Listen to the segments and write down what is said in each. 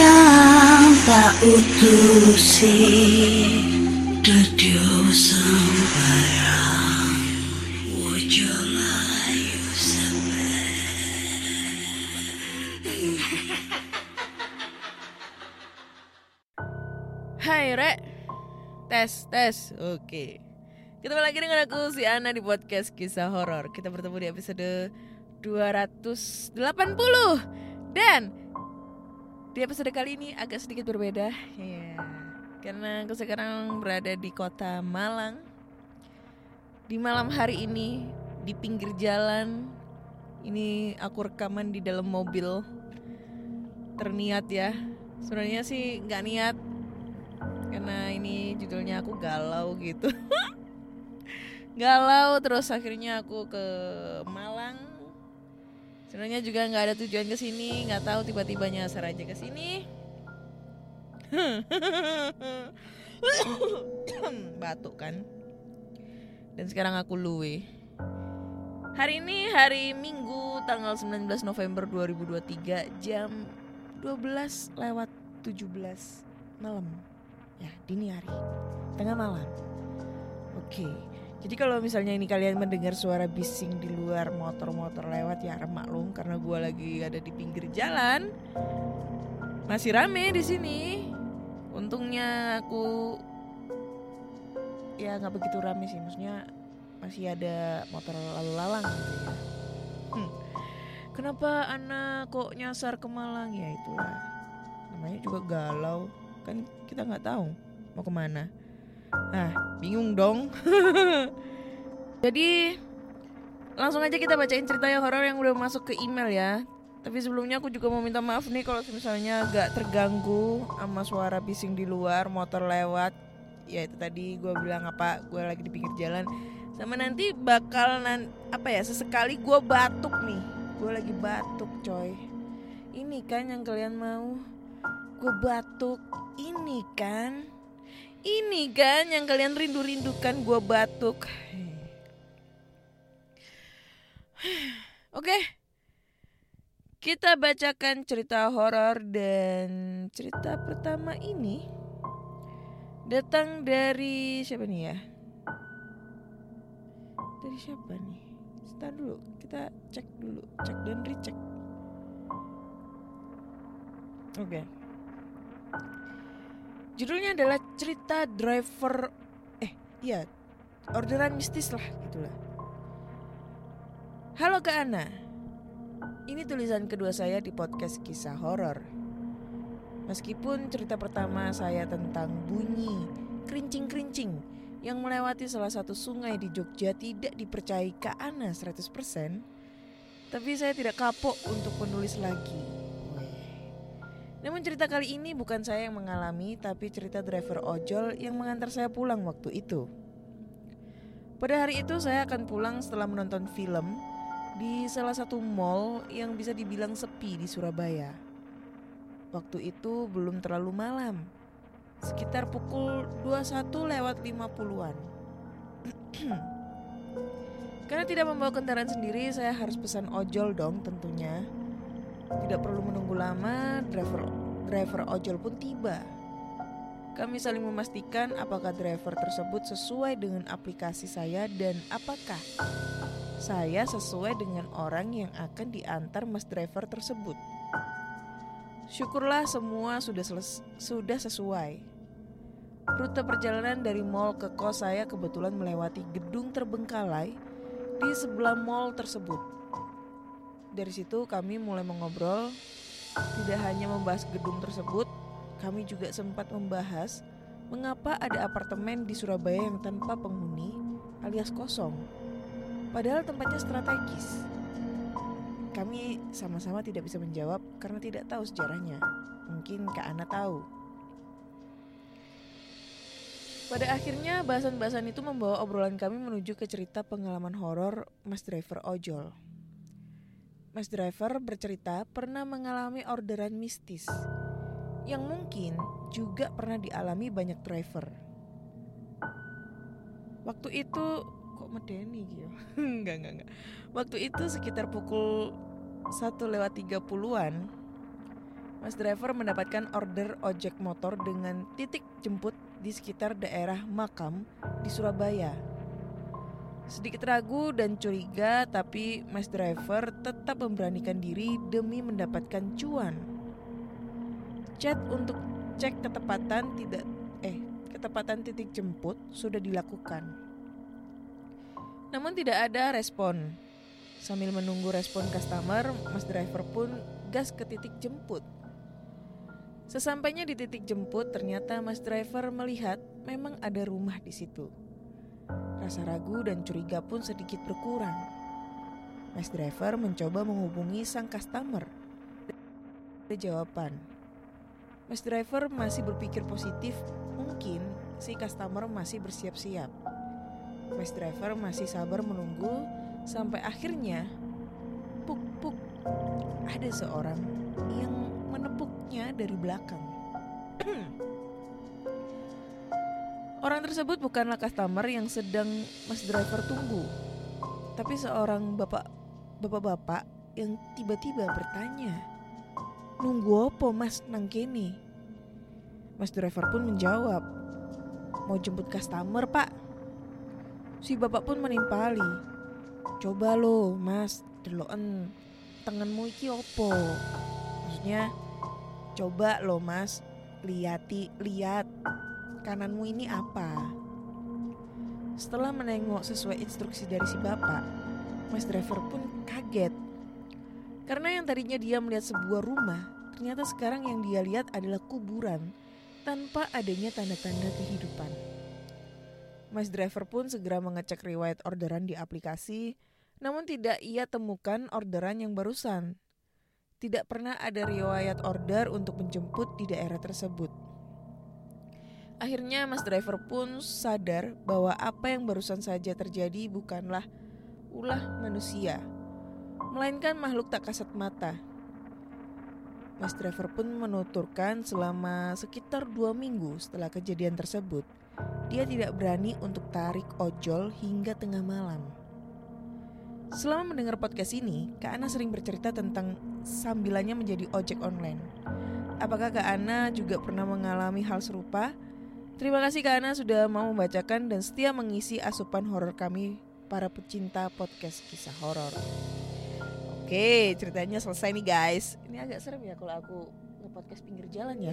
kang tak utusi Dedio sembarang. Wojo layu Hai Re. Tes, tes, oke. Ketemu lagi dengan aku si Ana di podcast kisah horor. Kita bertemu di episode 280 Dan di episode kali ini agak sedikit berbeda. Ya, Karena aku sekarang berada di kota Malang. Di malam hari ini di pinggir jalan Ini aku rekaman di dalam mobil. Terniat ya. Sebenarnya sih nggak niat. Karena ini judulnya aku galau gitu. Galau terus akhirnya aku ke Malang sebenarnya juga nggak ada tujuan ke sini nggak tahu tiba-tiba nyasar aja ke sini. Batuk kan? Dan sekarang aku luwe. Hari ini hari Minggu tanggal 19 November 2023 jam 12 lewat 17 malam. Ya dini hari. Tengah malam. Oke jadi kalau misalnya ini kalian mendengar suara bising di luar motor-motor lewat ya remaklum karena gue lagi ada di pinggir jalan. Masih rame di sini. Untungnya aku ya nggak begitu rame sih. Maksudnya masih ada motor lalu lalang gitu ya. Hmm. kenapa anak kok nyasar ke Malang? Ya itulah. Namanya juga galau. Kan kita nggak tahu mau ke mana ah bingung dong. Jadi langsung aja kita bacain cerita yang horor yang udah masuk ke email ya. Tapi sebelumnya aku juga mau minta maaf nih kalau misalnya agak terganggu sama suara bising di luar motor lewat. Ya itu tadi gue bilang apa gue lagi di pinggir jalan. Sama nanti bakal nan apa ya sesekali gue batuk nih. Gue lagi batuk coy. Ini kan yang kalian mau. Gue batuk ini kan ini kan yang kalian rindu-rindukan gue batuk. Oke. Kita bacakan cerita horor dan cerita pertama ini datang dari siapa nih ya? Dari siapa nih? Sebentar dulu kita cek dulu cek dan recheck. Oke Judulnya adalah cerita driver eh iya orderan mistis lah gitulah. Halo Kak Ana. Ini tulisan kedua saya di podcast kisah horor. Meskipun cerita pertama saya tentang bunyi kerincing-kerincing yang melewati salah satu sungai di Jogja tidak dipercayai Kak Ana 100%, tapi saya tidak kapok untuk menulis lagi. Namun cerita kali ini bukan saya yang mengalami, tapi cerita driver ojol yang mengantar saya pulang waktu itu. Pada hari itu saya akan pulang setelah menonton film di salah satu mall yang bisa dibilang sepi di Surabaya. Waktu itu belum terlalu malam, sekitar pukul 21 lewat 50-an. Karena tidak membawa kendaraan sendiri, saya harus pesan ojol dong tentunya. Tidak perlu menunggu lama, driver driver ojol pun tiba. Kami saling memastikan apakah driver tersebut sesuai dengan aplikasi saya dan apakah saya sesuai dengan orang yang akan diantar mas driver tersebut. Syukurlah semua sudah sudah sesuai. Rute perjalanan dari mall ke kos saya kebetulan melewati gedung terbengkalai di sebelah mall tersebut. Dari situ kami mulai mengobrol, tidak hanya membahas gedung tersebut, kami juga sempat membahas mengapa ada apartemen di Surabaya yang tanpa penghuni alias kosong. Padahal tempatnya strategis. kami sama-sama tidak bisa menjawab karena tidak tahu sejarahnya. Mungkin Kak Ana tahu. Pada akhirnya bahasan-bahasan itu membawa obrolan kami menuju ke cerita pengalaman horor Mas Driver Ojol. Mas Driver bercerita pernah mengalami orderan mistis yang mungkin juga pernah dialami banyak driver. Waktu itu kok medeni gitu. enggak, enggak, enggak. Waktu itu sekitar pukul 1 lewat 30-an Mas driver mendapatkan order ojek motor dengan titik jemput di sekitar daerah Makam di Surabaya. Sedikit ragu dan curiga, tapi Mas driver tetap memberanikan diri demi mendapatkan cuan. Chat untuk cek ketepatan tidak eh ketepatan titik jemput sudah dilakukan. Namun tidak ada respon. Sambil menunggu respon customer, Mas driver pun gas ke titik jemput. Sesampainya di titik jemput, ternyata Mas Driver melihat memang ada rumah di situ. Rasa ragu dan curiga pun sedikit berkurang. Mas Driver mencoba menghubungi sang customer. Ada jawaban. Mas Driver masih berpikir positif, mungkin si customer masih bersiap-siap. Mas Driver masih sabar menunggu sampai akhirnya puk puk ada seorang yang menepuknya dari belakang. Orang tersebut bukanlah customer yang sedang Mas Driver tunggu, tapi seorang bapak bapak-bapak yang tiba-tiba bertanya, "Nunggu apa Mas nang kene?" Mas Driver pun menjawab, "Mau jemput customer, Pak." Si bapak pun menimpali, "Coba lo, Mas, deloken tanganmu iki opo?" Maksudnya coba lo mas lihati lihat kananmu ini apa. Setelah menengok sesuai instruksi dari si bapak, mas driver pun kaget. Karena yang tadinya dia melihat sebuah rumah, ternyata sekarang yang dia lihat adalah kuburan tanpa adanya tanda-tanda kehidupan. Mas driver pun segera mengecek riwayat orderan di aplikasi, namun tidak ia temukan orderan yang barusan tidak pernah ada riwayat order untuk menjemput di daerah tersebut. Akhirnya Mas Driver pun sadar bahwa apa yang barusan saja terjadi bukanlah ulah manusia, melainkan makhluk tak kasat mata. Mas Driver pun menuturkan selama sekitar dua minggu setelah kejadian tersebut, dia tidak berani untuk tarik ojol hingga tengah malam. Selama mendengar podcast ini, Kak Ana sering bercerita tentang sambilannya menjadi ojek online. Apakah Kak Ana juga pernah mengalami hal serupa? Terima kasih Kak Ana sudah mau membacakan dan setia mengisi asupan horor kami para pecinta podcast kisah horor. Oke, ceritanya selesai nih guys. Ini agak serem ya kalau aku nge-podcast pinggir jalan ya.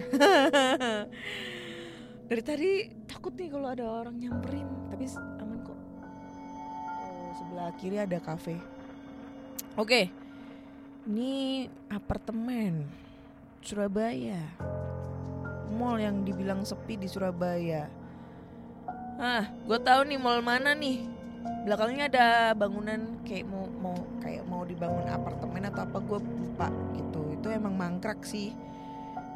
Dari tadi takut nih kalau ada orang nyamperin, tapi aman kok sebelah kiri ada kafe. Oke, ini apartemen Surabaya. Mall yang dibilang sepi di Surabaya. Ah, gue tahu nih mall mana nih. Belakangnya ada bangunan kayak mau mau kayak mau dibangun apartemen atau apa gue lupa gitu. Itu emang mangkrak sih,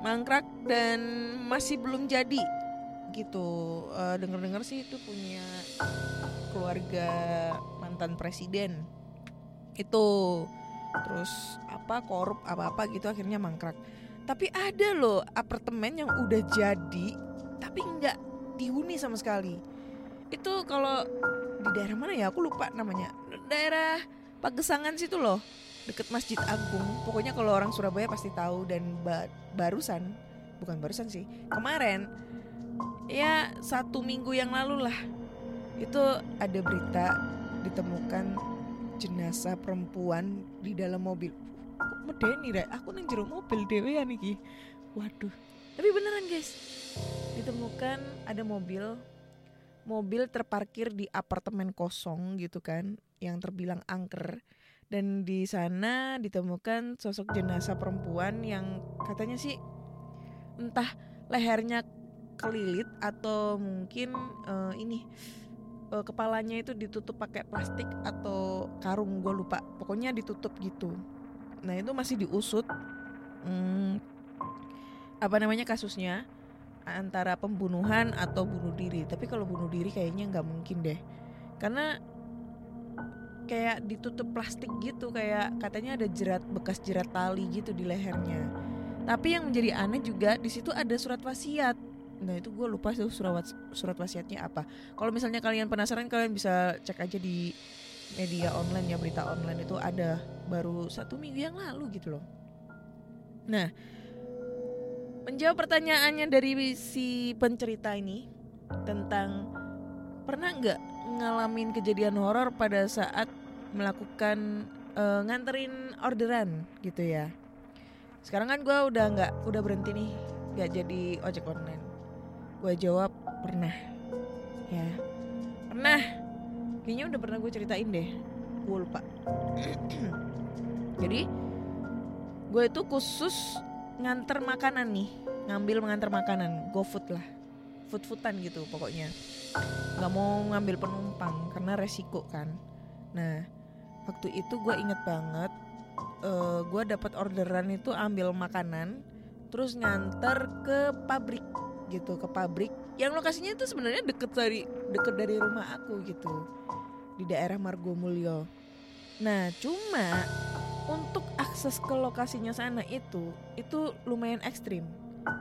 mangkrak dan masih belum jadi gitu. Uh, Dengar-dengar sih itu punya keluarga mantan presiden itu terus apa korup apa apa gitu akhirnya mangkrak tapi ada loh apartemen yang udah jadi tapi nggak dihuni sama sekali. Itu kalau di daerah mana ya? Aku lupa namanya. Daerah Pagesangan situ loh. Deket Masjid Agung. Pokoknya kalau orang Surabaya pasti tahu dan ba barusan bukan barusan sih kemarin ya satu minggu yang lalu lah itu ada berita ditemukan jenazah perempuan di dalam mobil. Kok medeni rek? Aku neng jeruk mobil dewe ya niki. Waduh. Tapi beneran guys. Ditemukan ada mobil mobil terparkir di apartemen kosong gitu kan yang terbilang angker dan di sana ditemukan sosok jenazah perempuan yang katanya sih entah lehernya kelilit atau mungkin uh, ini uh, kepalanya itu ditutup pakai plastik atau karung gue lupa pokoknya ditutup gitu Nah itu masih diusut hmm, apa namanya kasusnya antara pembunuhan atau bunuh diri. Tapi kalau bunuh diri kayaknya nggak mungkin deh, karena kayak ditutup plastik gitu kayak katanya ada jerat bekas jerat tali gitu di lehernya. Tapi yang menjadi aneh juga di situ ada surat wasiat. Nah itu gue lupa tuh surat surat wasiatnya apa. Kalau misalnya kalian penasaran kalian bisa cek aja di media online ya berita online itu ada baru satu minggu yang lalu gitu loh. Nah menjawab pertanyaannya dari si pencerita ini tentang pernah nggak ngalamin kejadian horor pada saat melakukan uh, nganterin orderan gitu ya. Sekarang kan gue udah nggak udah berhenti nih nggak jadi ojek online. Gue jawab pernah, ya pernah. Kayaknya udah pernah gue ceritain deh, gue lupa. jadi gue itu khusus nganter makanan nih, ngambil mengantar makanan, GoFood lah, food foodan gitu pokoknya. Gak mau ngambil penumpang karena resiko kan. Nah waktu itu gue inget banget uh, gue dapat orderan itu ambil makanan terus nganter ke pabrik gitu ke pabrik yang lokasinya itu sebenarnya deket dari deket dari rumah aku gitu. Di daerah Margomulyo nah cuma untuk akses ke lokasinya sana itu itu lumayan ekstrim.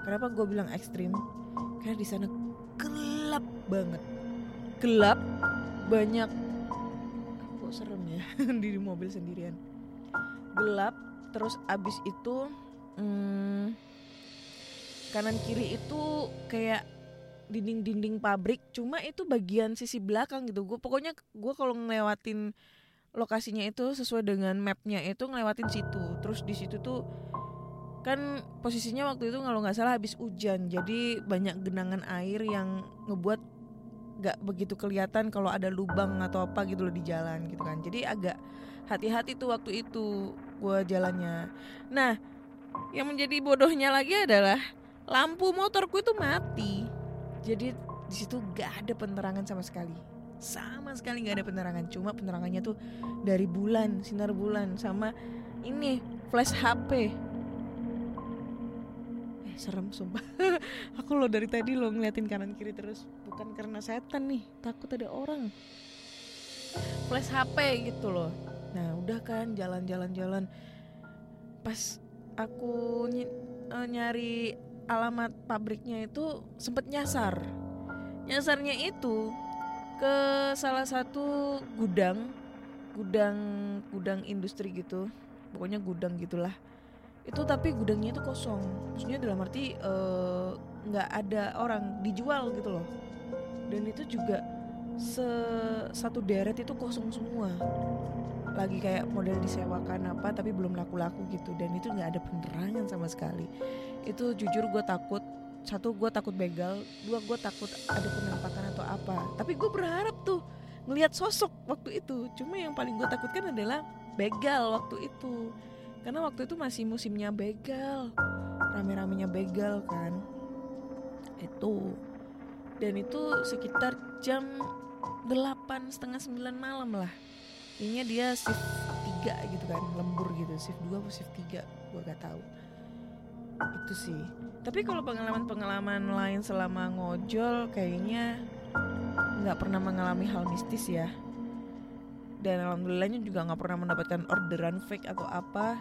Kenapa gue bilang ekstrim? Karena di sana gelap banget. Gelap banyak kok serem ya di mobil sendirian. Gelap terus abis itu hmm, kanan kiri itu kayak dinding-dinding pabrik cuma itu bagian sisi belakang gitu. Gue pokoknya gue kalau ngelewatin lokasinya itu sesuai dengan mapnya itu ngelewatin situ. Terus di situ tuh kan posisinya waktu itu kalau nggak salah habis hujan jadi banyak genangan air yang ngebuat gak begitu kelihatan kalau ada lubang atau apa gitu loh di jalan gitu kan. Jadi agak hati-hati tuh waktu itu gue jalannya. Nah yang menjadi bodohnya lagi adalah lampu motorku itu mati jadi di situ gak ada penerangan sama sekali. Sama sekali gak ada penerangan. Cuma penerangannya tuh dari bulan sinar bulan sama ini flash HP eh serem sumpah. Aku lo dari tadi lo ngeliatin kanan kiri terus. Bukan karena setan nih takut ada orang. Flash HP gitu loh. Nah udah kan jalan-jalan-jalan. Pas aku ny uh, nyari alamat pabriknya itu sempet nyasar. Nyasarnya itu ke salah satu gudang gudang gudang industri gitu. Pokoknya gudang gitulah. Itu tapi gudangnya itu kosong. Maksudnya dalam arti nggak uh, ada orang dijual gitu loh. Dan itu juga se satu deret itu kosong semua lagi kayak model disewakan apa tapi belum laku-laku gitu. Dan itu nggak ada penerangan sama sekali. Itu jujur gue takut. Satu gue takut begal. Dua gue takut ada penampakan atau apa. Tapi gue berharap tuh ngelihat sosok waktu itu. Cuma yang paling gue takutkan adalah begal waktu itu. Karena waktu itu masih musimnya begal. Rame-ramenya begal kan. Itu. Dan itu sekitar jam delapan setengah sembilan malam lah kayaknya dia shift 3 gitu kan lembur gitu. Shift 2 atau shift 3 gue gak tahu. Itu sih. Tapi kalau pengalaman-pengalaman lain selama ngojol kayaknya nggak pernah mengalami hal mistis ya. Dan alhamdulillahnya juga nggak pernah mendapatkan orderan fake atau apa.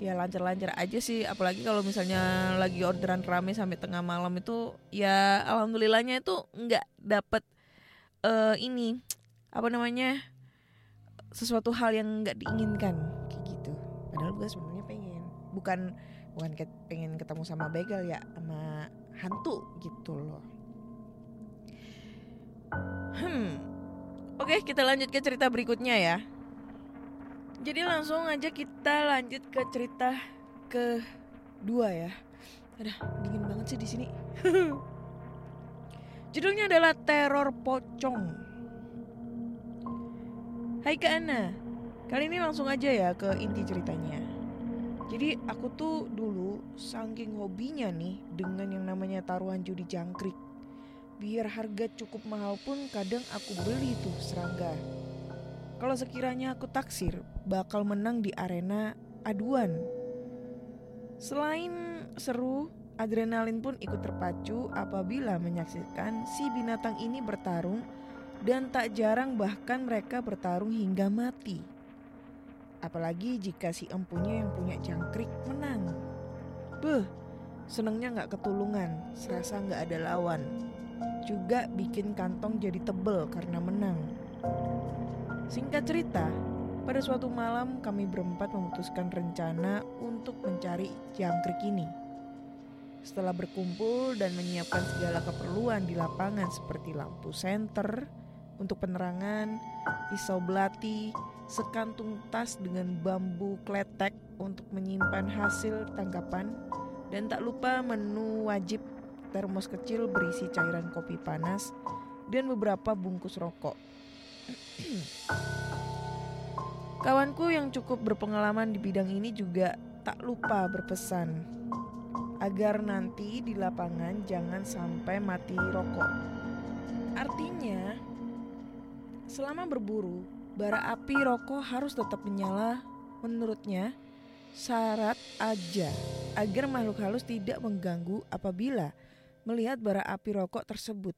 Ya lancar-lancar aja sih. Apalagi kalau misalnya lagi orderan rame sampai tengah malam itu ya alhamdulillahnya itu nggak dapet uh, ini apa namanya sesuatu hal yang nggak diinginkan kayak gitu. Padahal gue sebenarnya pengen bukan bukan pengen ketemu sama begal ya sama hantu gitu loh. Hmm oke kita lanjut ke cerita berikutnya ya. Jadi langsung aja kita lanjut ke cerita ke dua ya. Ada dingin banget sih di sini. Judulnya adalah teror pocong Hai Kak Ana, kali ini langsung aja ya ke inti ceritanya. Jadi aku tuh dulu saking hobinya nih dengan yang namanya taruhan judi jangkrik. Biar harga cukup mahal pun kadang aku beli tuh serangga. Kalau sekiranya aku taksir bakal menang di arena aduan. Selain seru, adrenalin pun ikut terpacu apabila menyaksikan si binatang ini bertarung dan tak jarang bahkan mereka bertarung hingga mati. Apalagi jika si empunya yang punya jangkrik menang. Beh, senengnya nggak ketulungan, serasa nggak ada lawan. Juga bikin kantong jadi tebel karena menang. Singkat cerita, pada suatu malam kami berempat memutuskan rencana untuk mencari jangkrik ini. Setelah berkumpul dan menyiapkan segala keperluan di lapangan seperti lampu senter untuk penerangan, pisau belati, sekantung tas dengan bambu kletek untuk menyimpan hasil tangkapan, dan tak lupa menu wajib termos kecil berisi cairan kopi panas dan beberapa bungkus rokok. Kawanku yang cukup berpengalaman di bidang ini juga tak lupa berpesan agar nanti di lapangan jangan sampai mati rokok. Artinya, selama berburu, bara api rokok harus tetap menyala menurutnya syarat aja agar makhluk halus tidak mengganggu apabila melihat bara api rokok tersebut.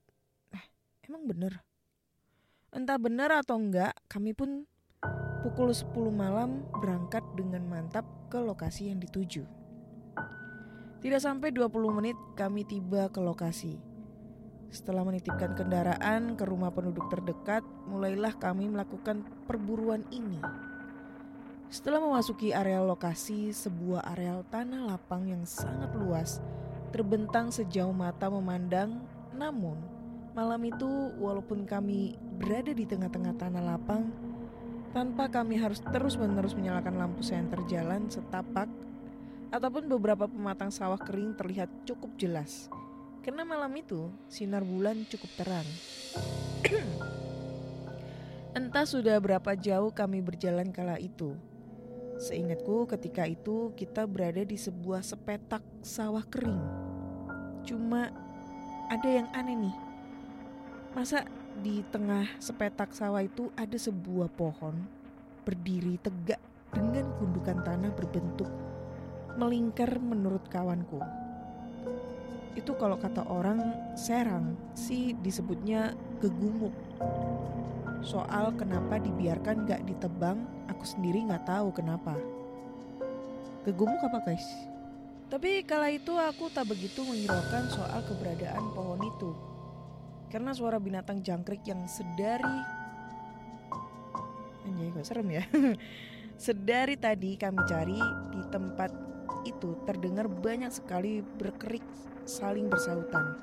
Eh, emang bener? Entah benar atau enggak, kami pun pukul 10 malam berangkat dengan mantap ke lokasi yang dituju. Tidak sampai 20 menit kami tiba ke lokasi. Setelah menitipkan kendaraan ke rumah penduduk terdekat, mulailah kami melakukan perburuan ini. Setelah memasuki area lokasi, sebuah areal tanah lapang yang sangat luas terbentang sejauh mata memandang. Namun, malam itu walaupun kami berada di tengah-tengah tanah lapang, tanpa kami harus terus-menerus menyalakan lampu senter jalan setapak ataupun beberapa pematang sawah kering terlihat cukup jelas karena malam itu sinar bulan cukup terang. Entah sudah berapa jauh kami berjalan kala itu. Seingatku ketika itu kita berada di sebuah sepetak sawah kering. Cuma ada yang aneh nih. Masa di tengah sepetak sawah itu ada sebuah pohon berdiri tegak dengan gundukan tanah berbentuk melingkar menurut kawanku itu kalau kata orang serang sih disebutnya gegumuk. Soal kenapa dibiarkan gak ditebang, aku sendiri gak tahu kenapa. Gegumuk apa guys? Tapi kala itu aku tak begitu menghiraukan soal keberadaan pohon itu. Karena suara binatang jangkrik yang sedari Anjay kok serem ya Sedari tadi kami cari di tempat itu terdengar banyak sekali berkerik saling bersautan.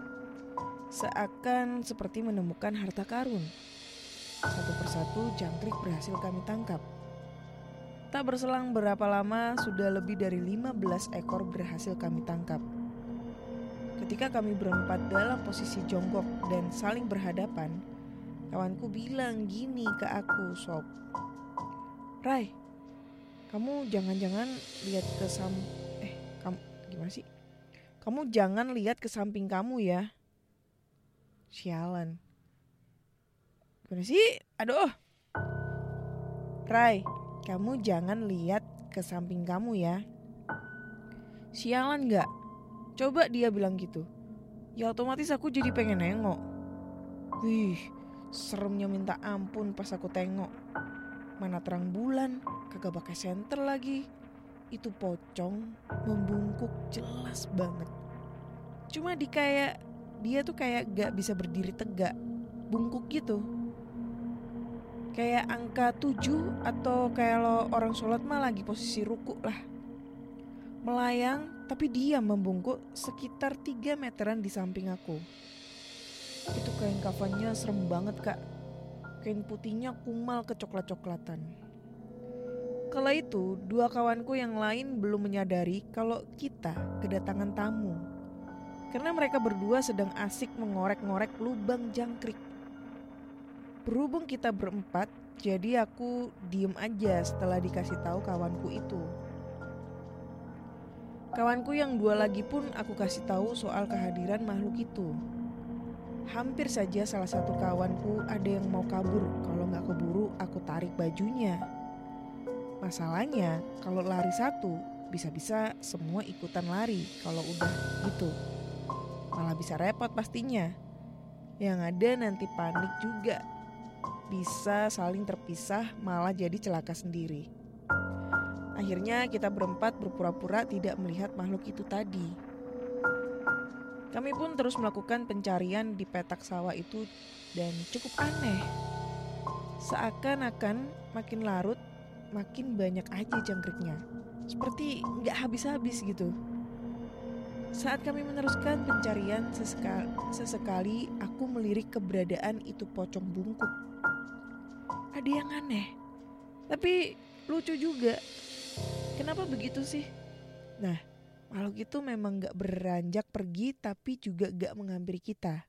Seakan seperti menemukan harta karun. Satu persatu jangkrik berhasil kami tangkap. Tak berselang berapa lama, sudah lebih dari 15 ekor berhasil kami tangkap. Ketika kami berempat dalam posisi jongkok dan saling berhadapan, kawanku bilang gini ke aku, Sob. Rai, kamu jangan-jangan lihat ke gimana sih? Kamu jangan lihat ke samping kamu ya. Sialan. Gimana sih? Aduh. Rai kamu jangan lihat ke samping kamu ya. Sialan nggak? Coba dia bilang gitu. Ya otomatis aku jadi pengen nengok. Wih seremnya minta ampun pas aku tengok. Mana terang bulan kagak pakai senter lagi itu pocong membungkuk jelas banget. Cuma di kayak dia tuh kayak gak bisa berdiri tegak bungkuk gitu. Kayak angka 7 atau kayak lo orang sholat mah lagi posisi ruku lah. Melayang tapi dia membungkuk sekitar 3 meteran di samping aku. Itu kain kafannya serem banget kak. Kain putihnya kumal kecoklat-coklatan Kala itu, dua kawanku yang lain belum menyadari kalau kita kedatangan tamu. Karena mereka berdua sedang asik mengorek-ngorek lubang jangkrik. Berhubung kita berempat, jadi aku diem aja setelah dikasih tahu kawanku itu. Kawanku yang dua lagi pun aku kasih tahu soal kehadiran makhluk itu. Hampir saja salah satu kawanku ada yang mau kabur. Kalau nggak keburu, aku tarik bajunya. Masalahnya kalau lari satu bisa-bisa semua ikutan lari kalau udah gitu. Malah bisa repot pastinya. Yang ada nanti panik juga. Bisa saling terpisah malah jadi celaka sendiri. Akhirnya kita berempat berpura-pura tidak melihat makhluk itu tadi. Kami pun terus melakukan pencarian di petak sawah itu dan cukup aneh. Seakan-akan makin larut, makin banyak aja jangkriknya. Seperti nggak habis-habis gitu. Saat kami meneruskan pencarian, sesekali, sesekali aku melirik keberadaan itu pocong bungkuk. Ada yang aneh, tapi lucu juga. Kenapa begitu sih? Nah, makhluk itu memang gak beranjak pergi tapi juga gak menghampiri kita.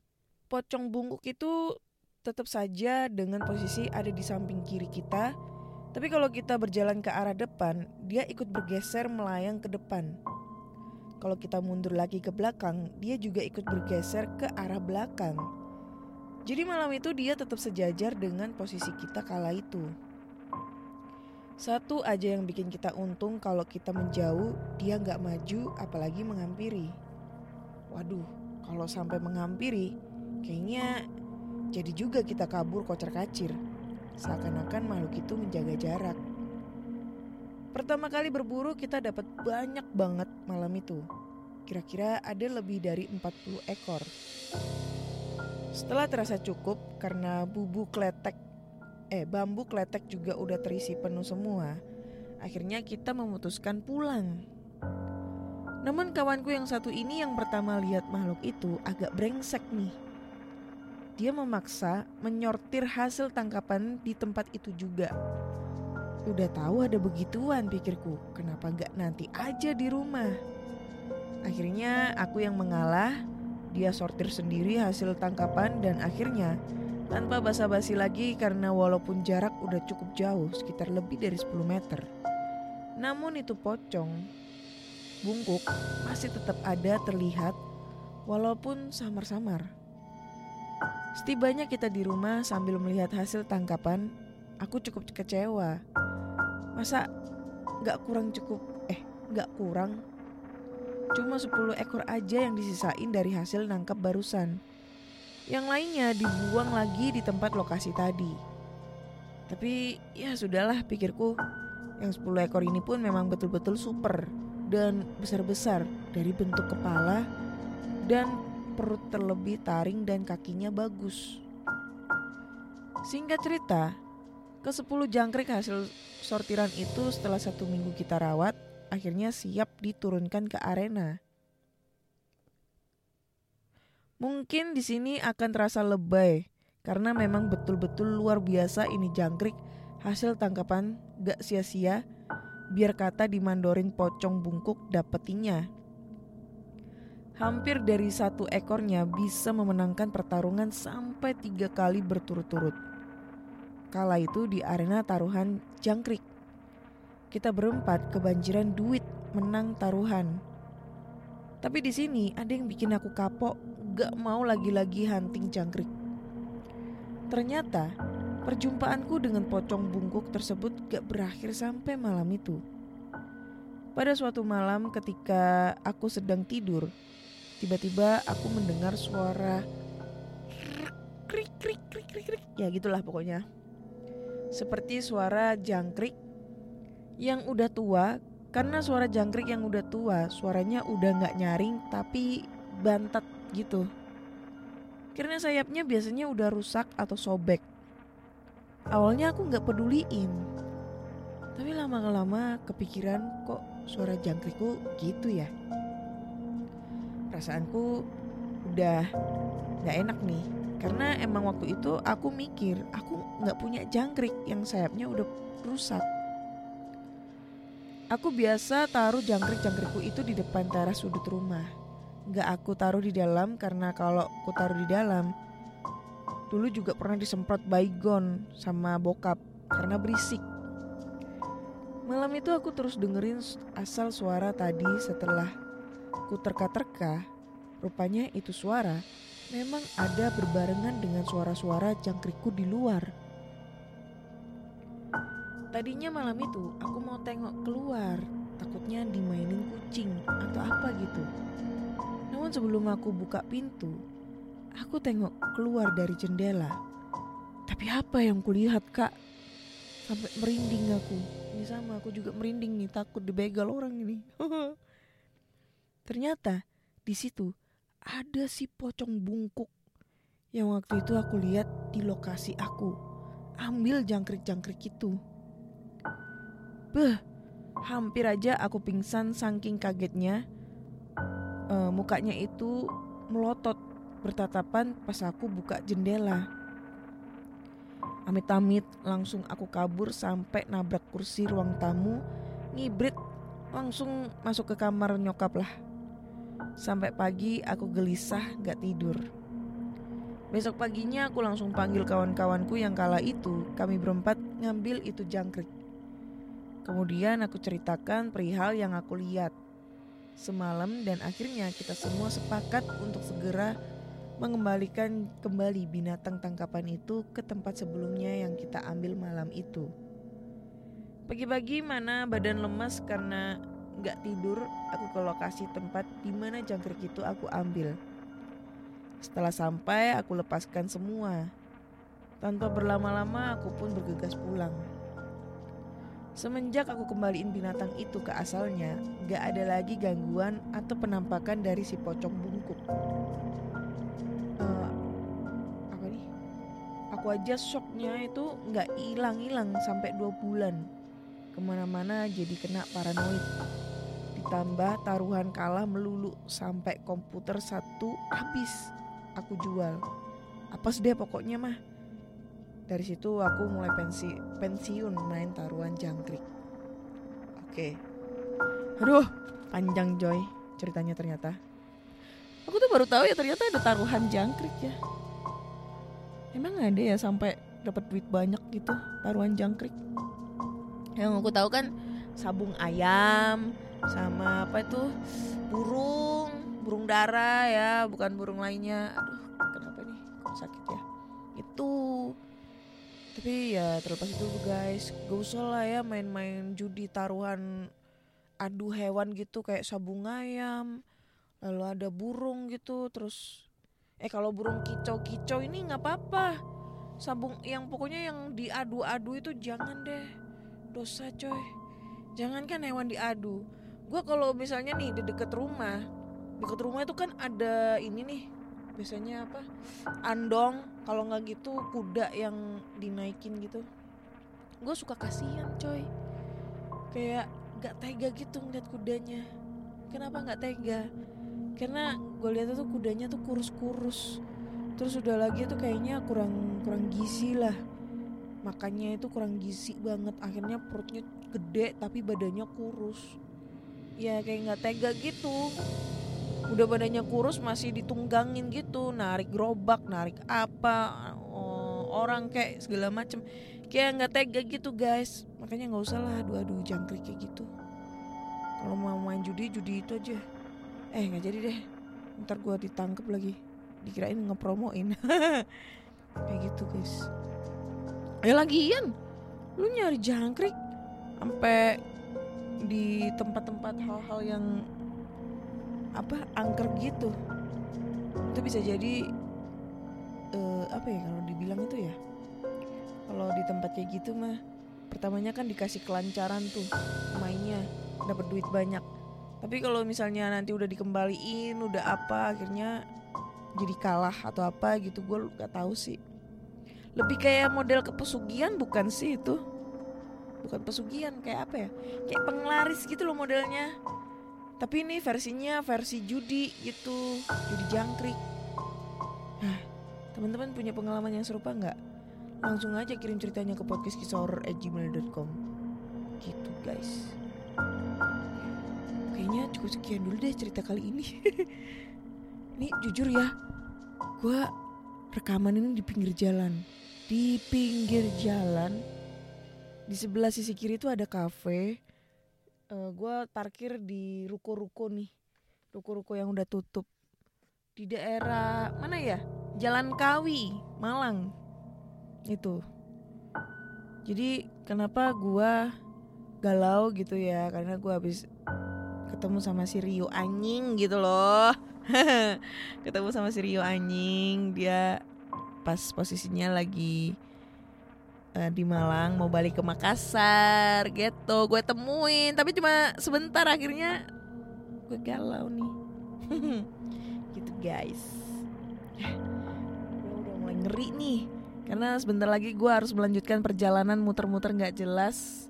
Pocong bungkuk itu tetap saja dengan posisi ada di samping kiri kita. Tapi kalau kita berjalan ke arah depan, dia ikut bergeser melayang ke depan. Kalau kita mundur lagi ke belakang, dia juga ikut bergeser ke arah belakang. Jadi malam itu dia tetap sejajar dengan posisi kita kala itu. Satu aja yang bikin kita untung kalau kita menjauh, dia nggak maju apalagi menghampiri. Waduh, kalau sampai menghampiri, kayaknya jadi juga kita kabur kocar kacir. Seakan-akan makhluk itu menjaga jarak. Pertama kali berburu kita dapat banyak banget malam itu. Kira-kira ada lebih dari 40 ekor. Setelah terasa cukup karena bubuk kletek eh bambu kletek juga udah terisi penuh semua. Akhirnya kita memutuskan pulang. Namun kawanku yang satu ini yang pertama lihat makhluk itu agak brengsek nih. Dia memaksa menyortir hasil tangkapan di tempat itu juga. Udah tahu ada begituan pikirku, kenapa gak nanti aja di rumah? Akhirnya aku yang mengalah, dia sortir sendiri hasil tangkapan dan akhirnya tanpa basa-basi lagi karena walaupun jarak udah cukup jauh sekitar lebih dari 10 meter. Namun itu pocong, bungkuk masih tetap ada terlihat walaupun samar-samar. Setibanya kita di rumah sambil melihat hasil tangkapan, aku cukup kecewa. Masa gak kurang cukup, eh gak kurang. Cuma 10 ekor aja yang disisain dari hasil nangkap barusan. Yang lainnya dibuang lagi di tempat lokasi tadi. Tapi ya sudahlah pikirku. Yang 10 ekor ini pun memang betul-betul super dan besar-besar dari bentuk kepala dan perut terlebih taring dan kakinya bagus. Singkat cerita, ke 10 jangkrik hasil sortiran itu setelah satu minggu kita rawat, akhirnya siap diturunkan ke arena. Mungkin di sini akan terasa lebay karena memang betul-betul luar biasa ini jangkrik hasil tangkapan gak sia-sia biar kata dimandorin pocong bungkuk dapetinnya. Hampir dari satu ekornya bisa memenangkan pertarungan sampai tiga kali berturut-turut. Kala itu di arena taruhan jangkrik. Kita berempat kebanjiran duit menang taruhan. Tapi di sini ada yang bikin aku kapok gak mau lagi-lagi hunting jangkrik. Ternyata perjumpaanku dengan pocong bungkuk tersebut gak berakhir sampai malam itu. Pada suatu malam ketika aku sedang tidur, tiba-tiba aku mendengar suara krik krik krik krik krik ya gitulah pokoknya. Seperti suara jangkrik yang udah tua karena suara jangkrik yang udah tua suaranya udah nggak nyaring tapi bantat gitu. Karena sayapnya biasanya udah rusak atau sobek. Awalnya aku nggak peduliin. Tapi lama-lama kepikiran kok suara jangkrikku gitu ya. Perasaanku udah nggak enak nih. Karena emang waktu itu aku mikir aku nggak punya jangkrik yang sayapnya udah rusak. Aku biasa taruh jangkrik-jangkrikku itu di depan teras sudut rumah gak aku taruh di dalam karena kalau aku taruh di dalam dulu juga pernah disemprot baygon sama bokap karena berisik. Malam itu aku terus dengerin asal suara tadi setelah ku terka-terka. Rupanya itu suara memang ada berbarengan dengan suara-suara jangkrikku di luar. Tadinya malam itu aku mau tengok keluar, takutnya dimainin kucing atau apa gitu. Namun sebelum aku buka pintu, aku tengok keluar dari jendela. Tapi apa yang kulihat kak? Sampai merinding aku. Ini sama aku juga merinding nih takut dibegal orang ini. Ternyata di situ ada si pocong bungkuk yang waktu itu aku lihat di lokasi aku ambil jangkrik-jangkrik itu. Beh, hampir aja aku pingsan saking kagetnya. Eh, mukanya itu melotot bertatapan pas aku buka jendela. Amit-amit langsung aku kabur sampai nabrak kursi ruang tamu, ngibrit langsung masuk ke kamar nyokap lah. Sampai pagi aku gelisah gak tidur. Besok paginya aku langsung panggil kawan-kawanku yang kala itu kami berempat ngambil itu jangkrik. Kemudian aku ceritakan perihal yang aku lihat semalam dan akhirnya kita semua sepakat untuk segera mengembalikan kembali binatang tangkapan itu ke tempat sebelumnya yang kita ambil malam itu. Pagi-pagi mana badan lemas karena nggak tidur, aku ke lokasi tempat di mana jangkrik itu aku ambil. Setelah sampai, aku lepaskan semua. Tanpa berlama-lama, aku pun bergegas pulang. Semenjak aku kembaliin binatang itu ke asalnya, gak ada lagi gangguan atau penampakan dari si pocong bungkuk. Eh, apa nih? Aku aja shocknya itu gak hilang-hilang sampai dua bulan. Ke mana-mana jadi kena paranoid. Ditambah taruhan kalah melulu sampai komputer satu habis aku jual. Apes deh pokoknya mah. Dari situ aku mulai pensi pensiun main taruhan jangkrik. Oke. Aduh, panjang Joy ceritanya ternyata. Aku tuh baru tahu ya ternyata ada taruhan jangkrik ya. Emang ada ya sampai dapat duit banyak gitu taruhan jangkrik. Yang aku tahu kan sabung ayam sama apa itu? Burung burung dara ya bukan burung lainnya. Aduh kenapa nih kok sakit ya? Itu. Tapi ya terlepas itu guys gak usah lah ya main-main judi taruhan adu hewan gitu kayak sabung ayam lalu ada burung gitu terus eh kalau burung kicau-kicau ini nggak apa-apa. Sabung yang pokoknya yang diadu-adu itu jangan deh. Dosa coy. Jangan kan hewan diadu gue kalau misalnya nih di deket rumah deket rumah itu kan ada ini nih biasanya apa andong kalau nggak gitu kuda yang dinaikin gitu. Gue suka kasihan coy. Kayak gak tega gitu ngeliat kudanya. Kenapa nggak tega? Karena gue lihat tuh kudanya tuh kurus-kurus. Terus udah lagi tuh kayaknya kurang kurang gizi lah. Makannya itu kurang gizi banget. Akhirnya perutnya gede tapi badannya kurus ya kayak nggak tega gitu. Udah badannya kurus masih ditunggangin gitu. Narik gerobak narik apa oh, orang kayak segala macem. Kayak nggak tega gitu guys. Makanya nggak usah lah adu-adu jangkrik kayak gitu. Kalau mau main judi judi itu aja. Eh nggak jadi deh. Ntar gua ditangkep lagi. Dikirain ngepromoin. Kayak gitu guys. Ya lagian lu nyari jangkrik sampai di tempat-tempat hal-hal yang apa angker gitu. Itu bisa jadi eh, apa ya kalau dibilang itu ya? Kalau di tempat kayak gitu mah pertamanya kan dikasih kelancaran tuh mainnya dapat duit banyak. Tapi kalau misalnya nanti udah dikembaliin udah apa akhirnya jadi kalah atau apa gitu gue gak tahu sih. Lebih kayak model kepesugihan bukan sih itu bukan pesugihan kayak apa ya? Kayak penglaris gitu loh modelnya. Tapi ini versinya versi judi gitu judi jangkrik. Nah teman-teman punya pengalaman yang serupa nggak? Langsung aja kirim ceritanya ke podcastkisahhorror@gmail.com gitu guys. Kayaknya cukup sekian dulu deh cerita kali ini. Ini jujur ya gue rekaman ini di pinggir jalan. Di pinggir jalan di sebelah sisi kiri itu ada kafe. Uh, gue parkir di ruko-ruko nih. Ruko-ruko yang udah tutup. Di daerah mana ya? Jalan Kawi Malang. Itu. Jadi kenapa gua galau gitu ya? Karena gua habis ketemu sama si Rio anjing gitu loh. ketemu sama si Rio anjing, dia pas posisinya lagi eh, di Malang mau balik ke Makassar gitu. Gue temuin, tapi cuma sebentar akhirnya gue galau nih. gitu guys. Eh, Gue udah mulai ngeri nih karena sebentar lagi gue harus melanjutkan perjalanan muter-muter nggak jelas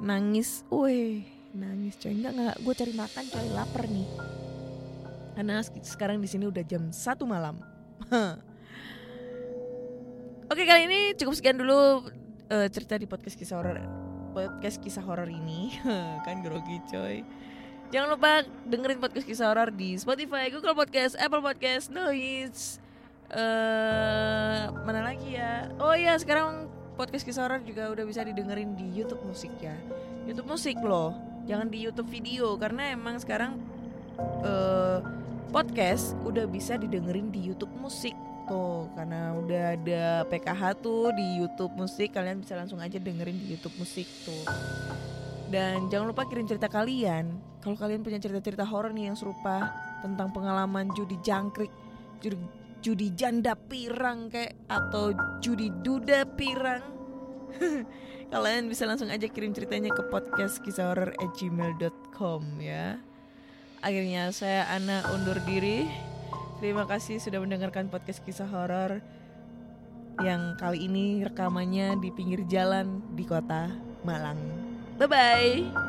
nangis, weh nangis coy nggak nggak gue cari makan coy lapar nih karena sek- sekarang di sini udah jam satu malam. Oke kali ini cukup sekian dulu eh, cerita di podcast kisah horor podcast kisah horor ini kan grogi coy. Jangan lupa dengerin podcast kisah horor di Spotify, Google Podcast, Apple Podcast, Noise. eh mana lagi ya? Oh iya, sekarang podcast kisah horor juga udah bisa didengerin di YouTube musik ya. YouTube musik loh. Jangan di YouTube video karena emang sekarang eh podcast udah bisa didengerin di YouTube musik tuh karena udah ada PKH tuh di YouTube musik kalian bisa langsung aja dengerin di YouTube musik tuh. Dan jangan lupa kirim cerita kalian. Kalau kalian punya cerita-cerita horor nih yang serupa tentang pengalaman judi jangkrik, judi, judi janda pirang kayak atau judi duda pirang. kalian bisa langsung aja kirim ceritanya ke podcast kisah horor gmail.com ya. Akhirnya saya Ana undur diri. Terima kasih sudah mendengarkan podcast kisah horor yang kali ini rekamannya di pinggir jalan di kota Malang. Bye bye.